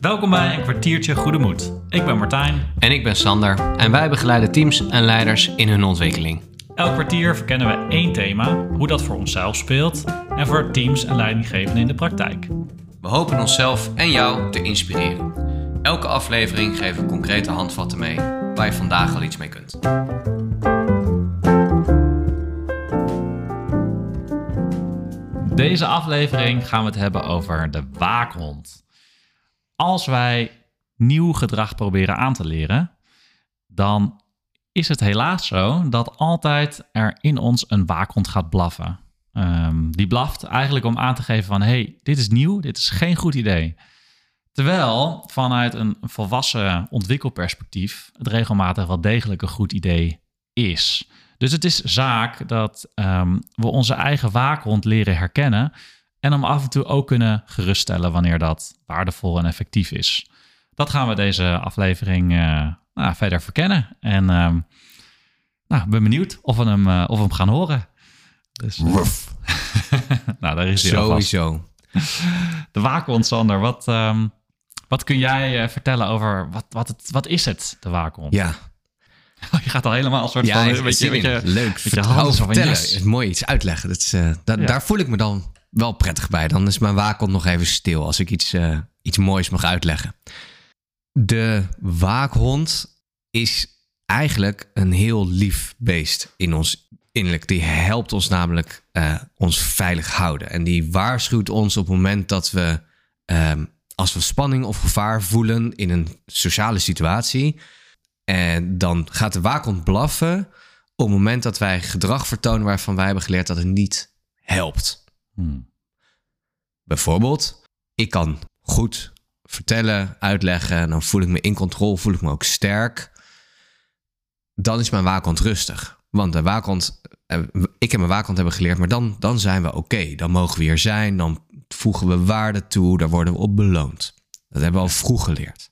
Welkom bij een kwartiertje Goede Moed. Ik ben Martijn. En ik ben Sander en wij begeleiden teams en leiders in hun ontwikkeling. Elk kwartier verkennen we één thema, hoe dat voor onszelf speelt en voor teams en leidinggevenden in de praktijk. We hopen onszelf en jou te inspireren. Elke aflevering geven we concrete handvatten mee waar je vandaag al iets mee kunt. Deze aflevering gaan we het hebben over de waakhond. Als wij nieuw gedrag proberen aan te leren, dan is het helaas zo dat altijd er in ons een waakhond gaat blaffen. Ehm, die blaft eigenlijk om aan te geven van hey, dit is nieuw, dit is geen goed idee. Terwijl vanuit een volwassen ontwikkelperspectief het regelmatig wel degelijk een goed idee is. Dus het is zaak dat ehm, we onze eigen waakhond leren herkennen en hem af en toe ook kunnen geruststellen wanneer dat waardevol en effectief is. Dat gaan we deze aflevering uh, nou, verder verkennen. En um, nou, ben benieuwd of we hem, uh, of we hem gaan horen. Dus, uh, nou, daar is hij Sowieso. De waakhond, Sander. Wat, um, wat kun jij vertellen over wat, wat, het, wat is het, de waakhond? Ja, je gaat al helemaal een soort ja, van... Een beetje, beetje, leuk. Vertellen. Yes. Het mooi iets uitleggen. Dat is, uh, da ja. Daar voel ik me dan wel prettig bij. Dan is mijn waakhond nog even stil als ik iets, uh, iets moois mag uitleggen. De waakhond is eigenlijk een heel lief beest in ons innerlijk. Die helpt ons namelijk uh, ons veilig houden. En die waarschuwt ons op het moment dat we... als we spanning of gevaar voelen in een sociale situatie en dan gaat de waakhond blaffen op het moment dat wij gedrag vertonen waarvan wij hebben geleerd dat het niet helpt. Hmm. Bijvoorbeeld, ik kan goed vertellen, uitleggen, en dan voel ik me in controle, voel ik me ook sterk. Dan is mijn waakhond rustig. Want de waakhond, ik en mijn waakhond hebben geleerd, maar dan, dan zijn we oké. Okay. Dan mogen we hier zijn, dan voegen we waarde toe, daar worden we op beloond. Dat hebben we al vroeg geleerd.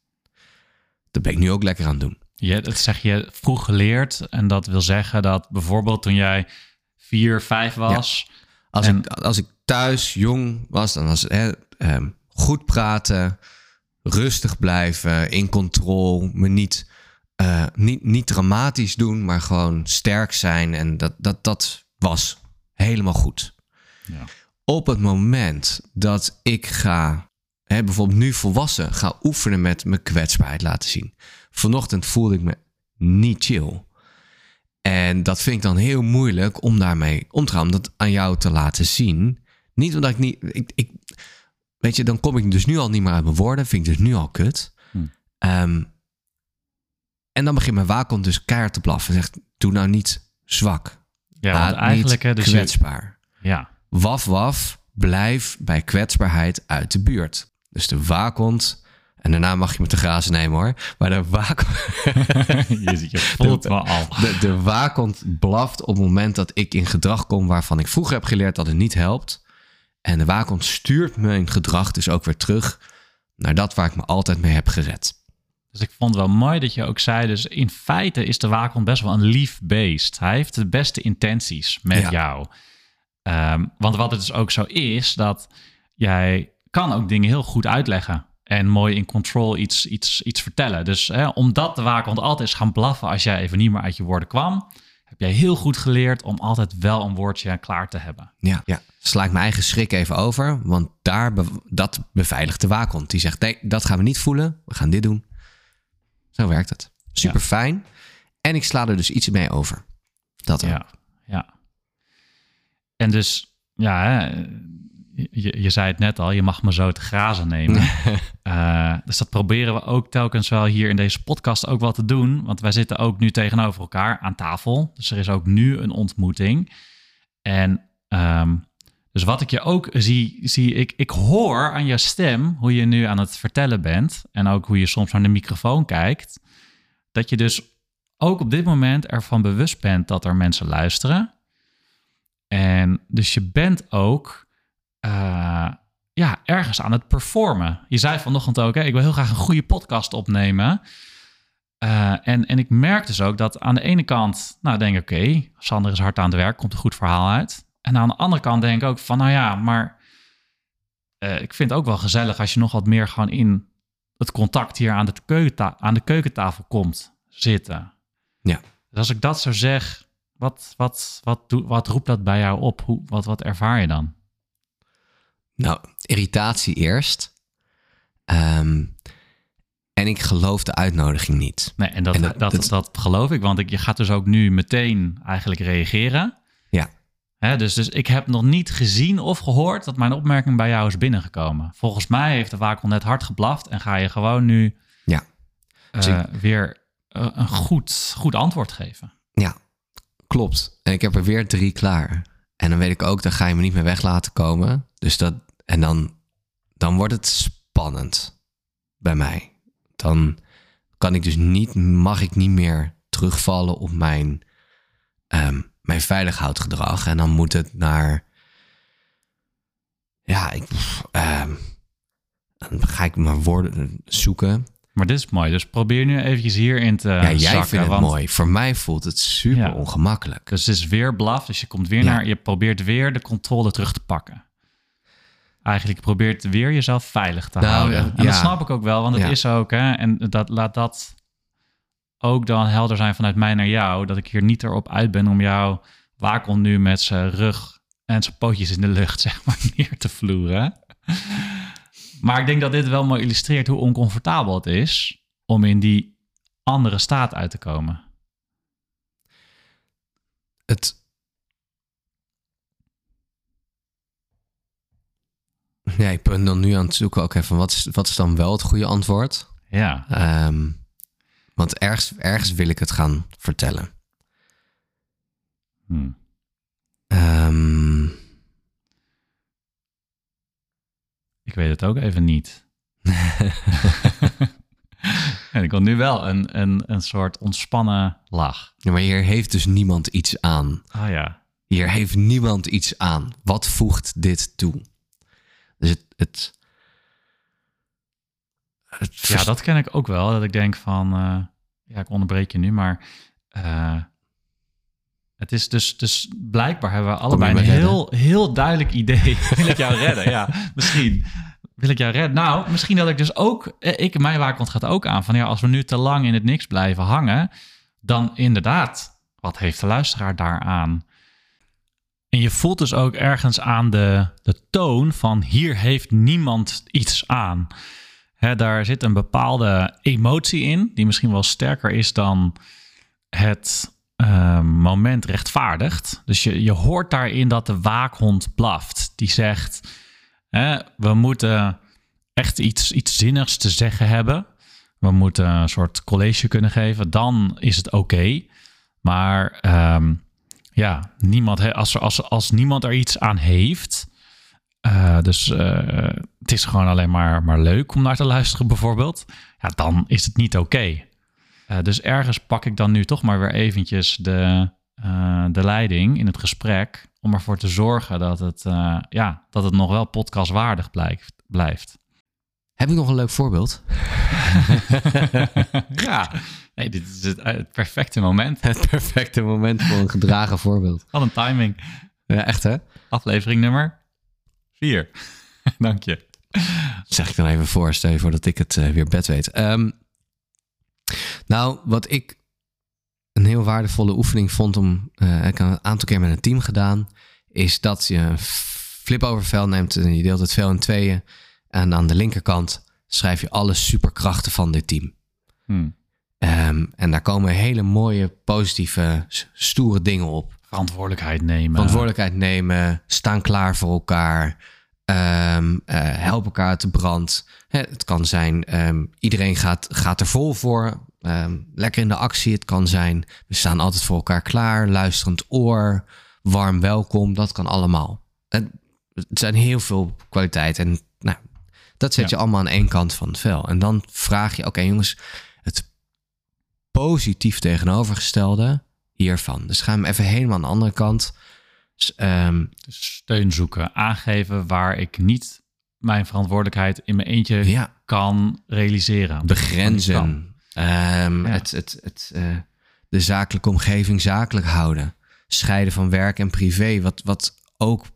Dat ben ik nu ook lekker aan het doen. Ja, dat zeg je vroeg geleerd. En dat wil zeggen dat bijvoorbeeld toen jij vier, vijf was. Ja. Als, en... ik, als ik thuis jong was, dan was het eh, goed praten, rustig blijven, in controle, me niet, uh, niet, niet dramatisch doen, maar gewoon sterk zijn. En dat, dat, dat was helemaal goed. Ja. Op het moment dat ik ga, hè, bijvoorbeeld nu volwassen, ga oefenen met mijn kwetsbaarheid laten zien vanochtend voelde ik me niet chill. En dat vind ik dan heel moeilijk om daarmee om te gaan, om dat aan jou te laten zien. Niet omdat ik niet. Ik, ik, weet je, dan kom ik dus nu al niet meer uit mijn woorden. Vind ik dus nu al kut. Hm. Um, en dan begint mijn waakhond dus keihard te blaffen. Zegt, doe nou niet zwak. Ja, want eigenlijk niet dus kwetsbaar. Ja. Waf, waf, blijf bij kwetsbaarheid uit de buurt. Dus de waakhond en daarna mag je me te grazen nemen hoor. Maar de waakhond... je, je voelt de, me al. De, de waakhond blaft op het moment dat ik in gedrag kom... waarvan ik vroeger heb geleerd dat het niet helpt. En de waakhond stuurt mijn gedrag dus ook weer terug... naar dat waar ik me altijd mee heb gered. Dus ik vond het wel mooi dat je ook zei... dus in feite is de waakhond best wel een lief beest. Hij heeft de beste intenties met ja. jou. Um, want wat het dus ook zo is... dat jij kan ook dingen heel goed uitleggen en mooi in control iets, iets, iets vertellen. Dus hè, omdat de waakhond altijd is gaan blaffen als jij even niet meer uit je woorden kwam, heb jij heel goed geleerd om altijd wel een woordje klaar te hebben. Ja, ja. sla ik mijn eigen schrik even over, want daar dat beveiligt de waakhond. Die zegt, nee, dat gaan we niet voelen, we gaan dit doen. Zo werkt het. Super fijn. En ik sla er dus iets mee over. Dat ja, ja. En dus, ja, hè, je, je, zei het net al, je mag me zo te grazen nemen. uh, dus dat proberen we ook telkens wel hier in deze podcast ook wel te doen. Want wij zitten ook nu tegenover elkaar aan tafel. Dus er is ook nu een ontmoeting. En um, dus wat ik je ook zie, zie ik, ik hoor aan je stem hoe je nu aan het vertellen bent. En ook hoe je soms naar de microfoon kijkt. Dat je dus ook op dit moment ervan bewust bent dat er mensen luisteren. En dus je bent ook uh, ja, ergens aan het performen. Je zei vanochtend ook, hè, ik wil heel graag een goede podcast opnemen. Uh, en, en ik merk dus ook dat aan de ene kant, nou denk ik, oké, okay, Sander is hard aan het werk, komt een goed verhaal uit. En aan de andere kant denk ik ook van, nou ja, maar uh, ik vind het ook wel gezellig als je nog wat meer gewoon in het contact hier aan de, keukenta aan de keukentafel komt zitten. Ja. Dus als ik dat zo zeg, wat, wat, wat, wat roept dat bij jou op? Hoe, wat, wat ervaar je dan? Nou, irritatie eerst. Ehm, en ik geloof de uitnodiging niet. Nee, en dat, dat, dat, geloof ik, want ik, je gaat dus ook nu meteen eigenlijk reageren. Ja. Hè, dus, dus ik heb nog niet gezien of gehoord dat mijn opmerking bij jou is binnengekomen. Volgens mij heeft de wakel net hard geblaft en ga je gewoon nu ja. Uh, weer uh, een goed, goed antwoord geven. Ja, klopt. En ik heb er weer drie klaar. En dan weet ik ook, dan ga je me niet meer weg laten komen. Dus dat, en dan, dan wordt het spannend bij mij. Dan kan ik dus niet, mag ik niet meer terugvallen op mijn, um, mijn veilighoudgedrag. En dan moet het naar, ja, ik, um, dan ga ik mijn woorden zoeken. Maar dit is mooi. Dus probeer nu eventjes hierin te Ja, jij zakken, vindt het mooi. Voor mij voelt het super ongemakkelijk. Dus het is weer blaf. Dus je komt weer naar... Je probeert weer de controle terug te pakken. Eigenlijk probeert weer jezelf veilig te nou, houden. En dat snap ik ook wel, want het is ook... Hè, en dat, laat dat ook dan helder zijn vanuit mij naar jou. Dat ik hier niet erop uit ben om jou... Wakel nu met zijn rug en zijn pootjes in de lucht, zeg maar, neer te vloeren. Maar ik denk dat dit wel mooi illustreert hoe oncomfortabel het is om in die andere staat uit te komen. Het. Ja, ik ben dan nu aan het zoeken ook even, wat is, wat is dan wel het goede antwoord? Ja. Um, want ergens, ergens wil ik het gaan vertellen. Hmm. Um, Ik weet het ook even niet. en ik wil nu wel een, een, een soort ontspannen lach. Ja, maar hier heeft dus niemand iets aan. Ah ja. Hier heeft niemand iets aan. Wat voegt dit toe? Dus het. het, ja, dat ken ik ook wel. Dat ik denk van. Uh, ja, ik onderbreek je nu, maar. Uh, het is dus, dus blijkbaar hebben we allebei een heel, heel duidelijk idee. wil ik jou redden? Ja, misschien wil ik jou redden. Nou, misschien dat ik dus ook, eh, ik, mijn waakhond gaat ook aan van ja, als we nu te lang in het niks blijven hangen, dan inderdaad, wat heeft de luisteraar daaraan? En je voelt dus ook ergens aan de, de toon van hier heeft niemand iets aan. Hè, daar zit een bepaalde emotie in, die misschien wel sterker is dan het uh, moment rechtvaardigt. Dus je, je hoort daarin dat de waakhond blaft. Die zegt: We moeten echt iets, iets zinnigs te zeggen hebben. We moeten een soort college kunnen geven. Dan is het oké. Maar um, ja, niemand, als, er, als, als niemand er iets aan heeft. Uh, dus uh, het is gewoon alleen maar, maar leuk om naar te luisteren, bijvoorbeeld. Ja, dan is het niet oké. Uh, dus ergens pak ik dan nu toch maar weer eventjes de, uh, de leiding in het gesprek. Om ervoor te zorgen dat het, uh, ja, dat het nog wel podcastwaardig blijft. blijft. Heb ik nog een leuk voorbeeld? ja, nee, dit is het, het, perfecte moment. Het perfecte moment voor een gedragen voorbeeld. Wat een timing. Ja, echt hè? Aflevering nummer 4. Dank je. Zeg ik dan even voor, stel je voor dat ik het weer bed weet. Um, nou, wat ik een heel waardevolle oefening vond om. Uh, ik heb een aantal keer met een team gedaan. Is dat je een flip-over vel neemt en je deelt het vel in tweeën. En aan de linkerkant schrijf je alle superkrachten van dit team. Hmm. Um, en daar komen hele mooie, positieve, stoere dingen op. Verantwoordelijkheid nemen. Verantwoordelijkheid nemen. Staan klaar voor elkaar. Um, uh, help elkaar uit de brand. het kan zijn, um, iedereen gaat, gaat er vol voor. Lekker in de actie. Het kan zijn, we staan altijd voor elkaar klaar. Luisterend oor. Warm welkom. Dat kan allemaal. Het, het zijn heel veel kwaliteiten. En nou, dat zet je allemaal aan één kant van het vel. En dan vraag je, oké jongens, positief tegenovergestelde hiervan. Dus ga hem even helemaal aan de andere kant. Um, steun zoeken, aangeven waar ik niet mijn verantwoordelijkheid in mijn eentje ja. kan realiseren. Begrenzen. Um, ja. het, het, het, uh, de zakelijke omgeving zakelijk houden. Scheiden van werk en privé. Wat, wat ook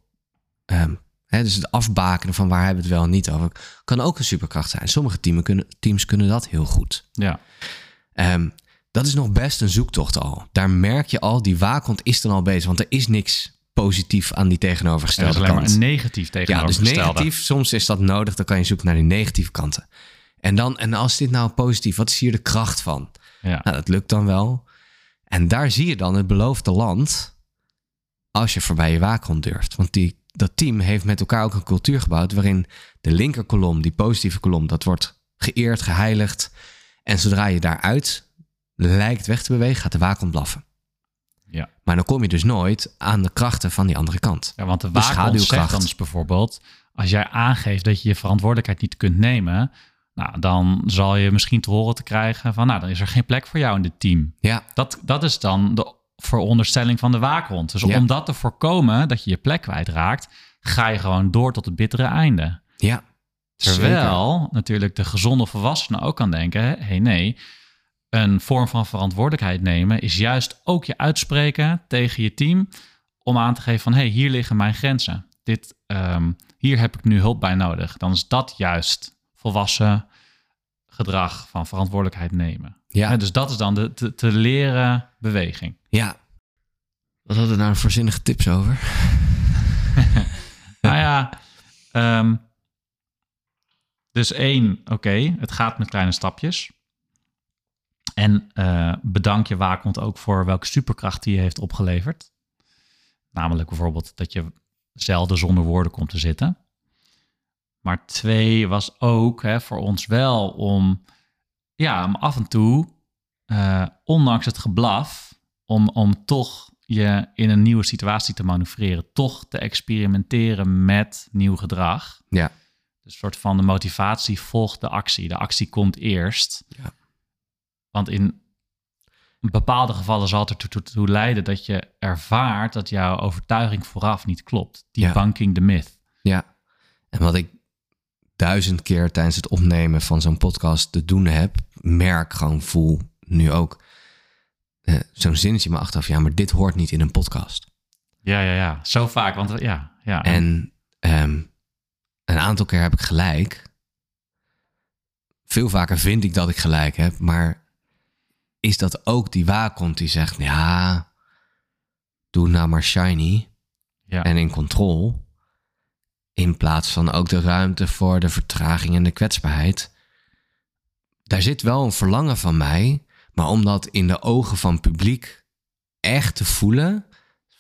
um, hè, dus het afbakenen van waar hebben we het wel en niet over, kan ook een superkracht zijn. Sommige teams kunnen, teams kunnen dat heel goed. Ja. Um, dat is nog best een zoektocht al. Daar merk je al, die waakhond is dan al bezig. Want er is niks positief aan die tegenovergestelde kant. alleen maar negatief tegenovergestelde. Ja, dus negatief, soms is dat nodig. Dan kan je zoeken naar die negatieve kanten. En dan, en als dit nou positief, wat is hier de kracht van? Ja. Nou, dat lukt dan wel. En daar zie je dan het beloofde land als je voorbij je waakhond durft. Want die, dat team heeft met elkaar ook een cultuur gebouwd waarin de linkerkolom, die positieve kolom, dat wordt geëerd, geheiligd. En zodra je daaruit lijkt weg te bewegen, gaat de waakhond blaffen. Ja. Maar dan kom je dus nooit aan de krachten van die andere kant. Ja, want de waakhond zegt dan dus bijvoorbeeld... als jij aangeeft dat je je verantwoordelijkheid niet kunt nemen... Nou, dan zal je misschien te horen te krijgen van... nou, dan is er geen plek voor jou in dit team. Ja. Dat, dat is dan de veronderstelling van de waakhond. Dus om dat te voorkomen, dat je je plek kwijtraakt... ga je gewoon door tot het bittere einde. Ja, Terwijl natuurlijk de gezonde volwassene ook kan denken... hé, hey, nee, een vorm van verantwoordelijkheid nemen... is juist ook je uitspreken tegen je team... om aan te geven van... hé, hey, hier liggen mijn grenzen. Dit, um, hier heb ik nu hulp bij nodig. Dan is dat juist volwassen gedrag van verantwoordelijkheid nemen. Ja. dus dat is dan de te, te leren beweging. Ja. Wat hadden we nou voor zinnige tips over? nou ja, um, dus één, oké, het gaat met kleine stapjes. En uh, bedank je waakhond ook voor welke superkracht die je heeft opgeleverd. Namelijk bijvoorbeeld dat je zelden zonder woorden komt te zitten. Maar twee was ook hè, voor ons wel om, ja, om af en toe, uh, ondanks het geblaf, om, om toch je in een nieuwe situatie te manoeuvreren, toch te experimenteren met nieuw gedrag. Ja. Dus een soort van de motivatie volgt de actie. De actie komt eerst. Ja. Want in bepaalde gevallen zal het ertoe toe leiden dat je ervaart dat jouw overtuiging vooraf niet klopt. Debunking ja. the myth. Ja, en wat ik duizend keer tijdens het opnemen van zo'n podcast te doen heb, merk gewoon, voel nu ook uh, zo'n zinnetje me achteraf. Ja, maar dit hoort niet in een podcast. Ja, ja, ja. Zo vaak, want ja. ja. En um, een aantal keer heb ik gelijk. Veel vaker vind ik dat ik gelijk heb, maar is dat ook die waakhond die zegt, ja, doe nou maar shiny ja. en in controle. In plaats van ook de ruimte voor de vertraging en de kwetsbaarheid. Daar zit wel een verlangen van mij, maar om dat in de ogen van publiek echt te voelen,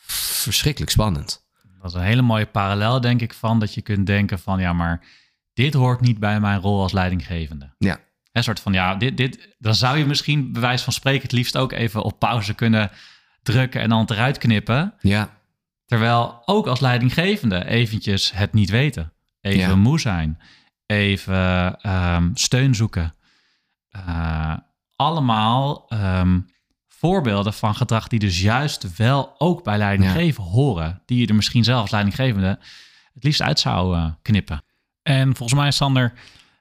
verschrikkelijk spannend. Dat is een hele mooie parallel, denk ik, van dat je kunt denken van ja, maar dit hoort niet bij mijn rol als leidinggevende. Ja. Een soort van ja, dit, dit, dan zou je misschien bij wijze van spreken het liefst ook even op pauze kunnen drukken en dan het eruit knippen. Ja. Terwijl ook als leidinggevende eventjes het niet weten. Even ja. moe zijn. Even um, steun zoeken. Uh, allemaal um, voorbeelden van gedrag die dus juist wel ook bij leidinggeven ja. horen. Die je er misschien zelf als leidinggevende het liefst uit zou uh, knippen. En volgens mij, Sander,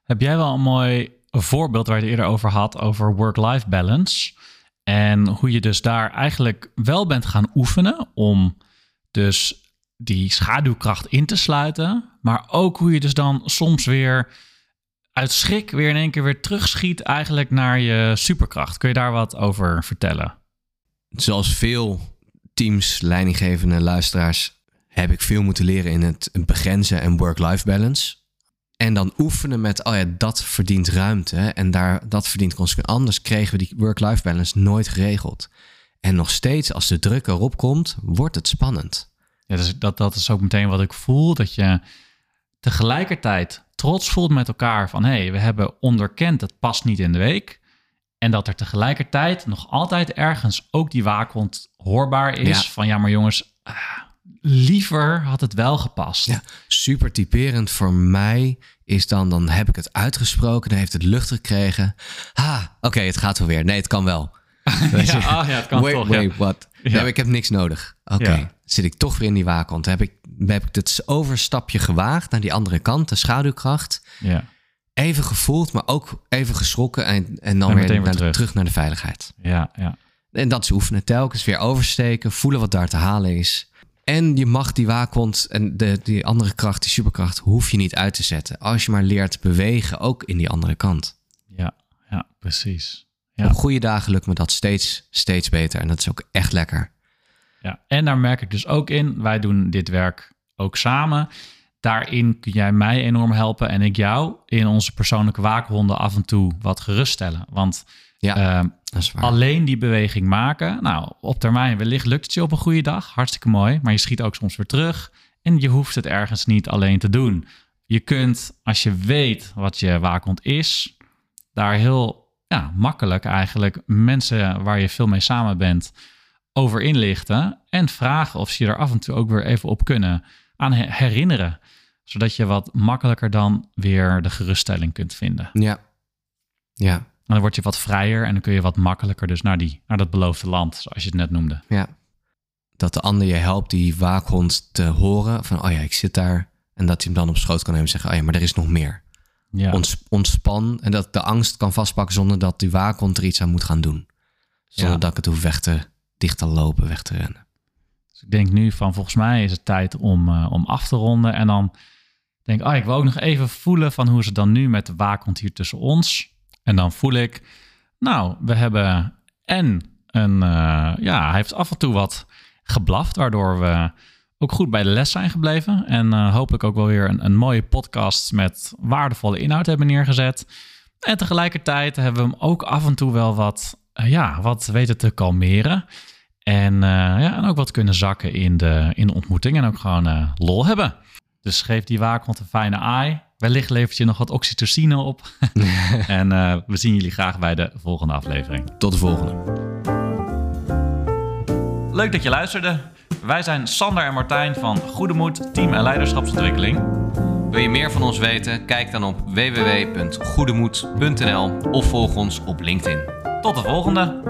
heb jij wel een mooi voorbeeld waar je het eerder over had, over work-life balance. En hoe je dus daar eigenlijk wel bent gaan oefenen om dus die schaduwkracht in te sluiten. Maar ook hoe je dus dan soms weer uit schrik weer in één keer weer terugschiet eigenlijk naar je superkracht. Kun je daar wat over vertellen? Zoals veel teams, leidinggevende luisteraars, heb ik veel moeten leren in het begrenzen en work-life balance. En dan oefenen met, oh ja, dat verdient ruimte en daar, dat verdient consequentie. Anders kregen we die work-life balance nooit geregeld. En nog steeds, als de druk erop komt, wordt het spannend. Ja, dus dat, dat is ook meteen wat ik voel. Dat je tegelijkertijd trots voelt met elkaar van... hé, hey, we hebben onderkend, het past niet in de week. En dat er tegelijkertijd nog altijd ergens ook die waakhond hoorbaar is... Ja. van ja, maar jongens, ah, liever had het wel gepast. Ja, super typerend voor mij is dan... dan heb ik het uitgesproken, dan heeft het lucht gekregen. Ha, oké, okay, het gaat wel weer. Nee, het kan wel. ja, oh, ja, het kan wait, toch. Wait, ja. what? Ja. ik heb niks nodig. Oké, okay. ja. zit ik toch weer in die waakhond. Heb ik, heb ik het overstapje gewaagd naar die andere kant, de schaduwkracht. Ja. Even gevoeld, maar ook even geschrokken en, en dan en weer, weer naar terug. terug. naar de veiligheid. Ja, ja. En dat is oefenen. Telkens weer oversteken, voelen wat daar te halen is. En je mag die waakhond en de, die andere kracht, die superkracht, hoef je niet uit te zetten. Als je maar leert bewegen, ook in die andere kant. Ja, ja precies. Ja. Op goede dagen lukt me dat steeds, steeds beter. En dat is ook echt lekker. Ja, en daar merk ik dus ook in. Wij doen dit werk ook samen. Daarin kun jij mij enorm helpen en ik jou in onze persoonlijke waakhonden af en toe wat geruststellen. Want ja, uh, alleen die beweging maken, nou, op termijn wellicht lukt het je op een goede dag, hartstikke mooi, maar je schiet ook soms weer terug en je hoeft het ergens niet alleen te doen. Je kunt, als je weet wat je waakhond is, daar heel ja, makkelijk eigenlijk mensen waar je veel mee samen bent over inlichten en vragen of ze je er af en toe ook weer even op kunnen aan herinneren. Zodat je wat makkelijker dan weer de geruststelling kunt vinden. Ja. Ja. Dan word je wat vrijer en dan kun je wat makkelijker dus naar, die, naar dat beloofde land, zoals je het net noemde. Ja. Dat de ander je helpt die waakhond te horen van, oh ja, ik zit daar. En dat hij hem dan op schoot kan nemen en zeggen, oh ja, maar er is nog meer. Ja. ontspan en dat de angst kan vastpakken zonder dat die waakhond er iets aan moet gaan doen. Zonder dat ik het hoef weg te, dicht te lopen, weg te rennen. Dus ik denk nu van volgens mij is het tijd om, uh, om af te ronden. En dan denk ik, oh, ik wil ook nog even voelen van hoe is het dan nu met de waakhond hier tussen ons. En dan voel ik, nou, we hebben en een, uh, ja, hij heeft af en toe wat geblaft, waardoor we ook goed bij de les zijn gebleven. En uh, hopelijk ook wel weer een, een mooie podcast met waardevolle inhoud hebben neergezet. En tegelijkertijd hebben we hem ook af en toe wel wat, ja, wat weten te kalmeren. En, ja, en ook wat kunnen zakken in de, in de ontmoeting en ook gewoon lol hebben. Dus geef die waakhond een fijne aai. Wellicht levert je nog wat oxytocine op. en uh, we zien jullie graag bij de volgende aflevering. Tot de volgende. Leuk dat je luisterde. Wij zijn Sander en Martijn van Goede Moed, Team en Leiderschapsontwikkeling. Wil je meer van ons weten? Kijk dan op www.goedemoed.nl of volg ons op LinkedIn. Tot de volgende.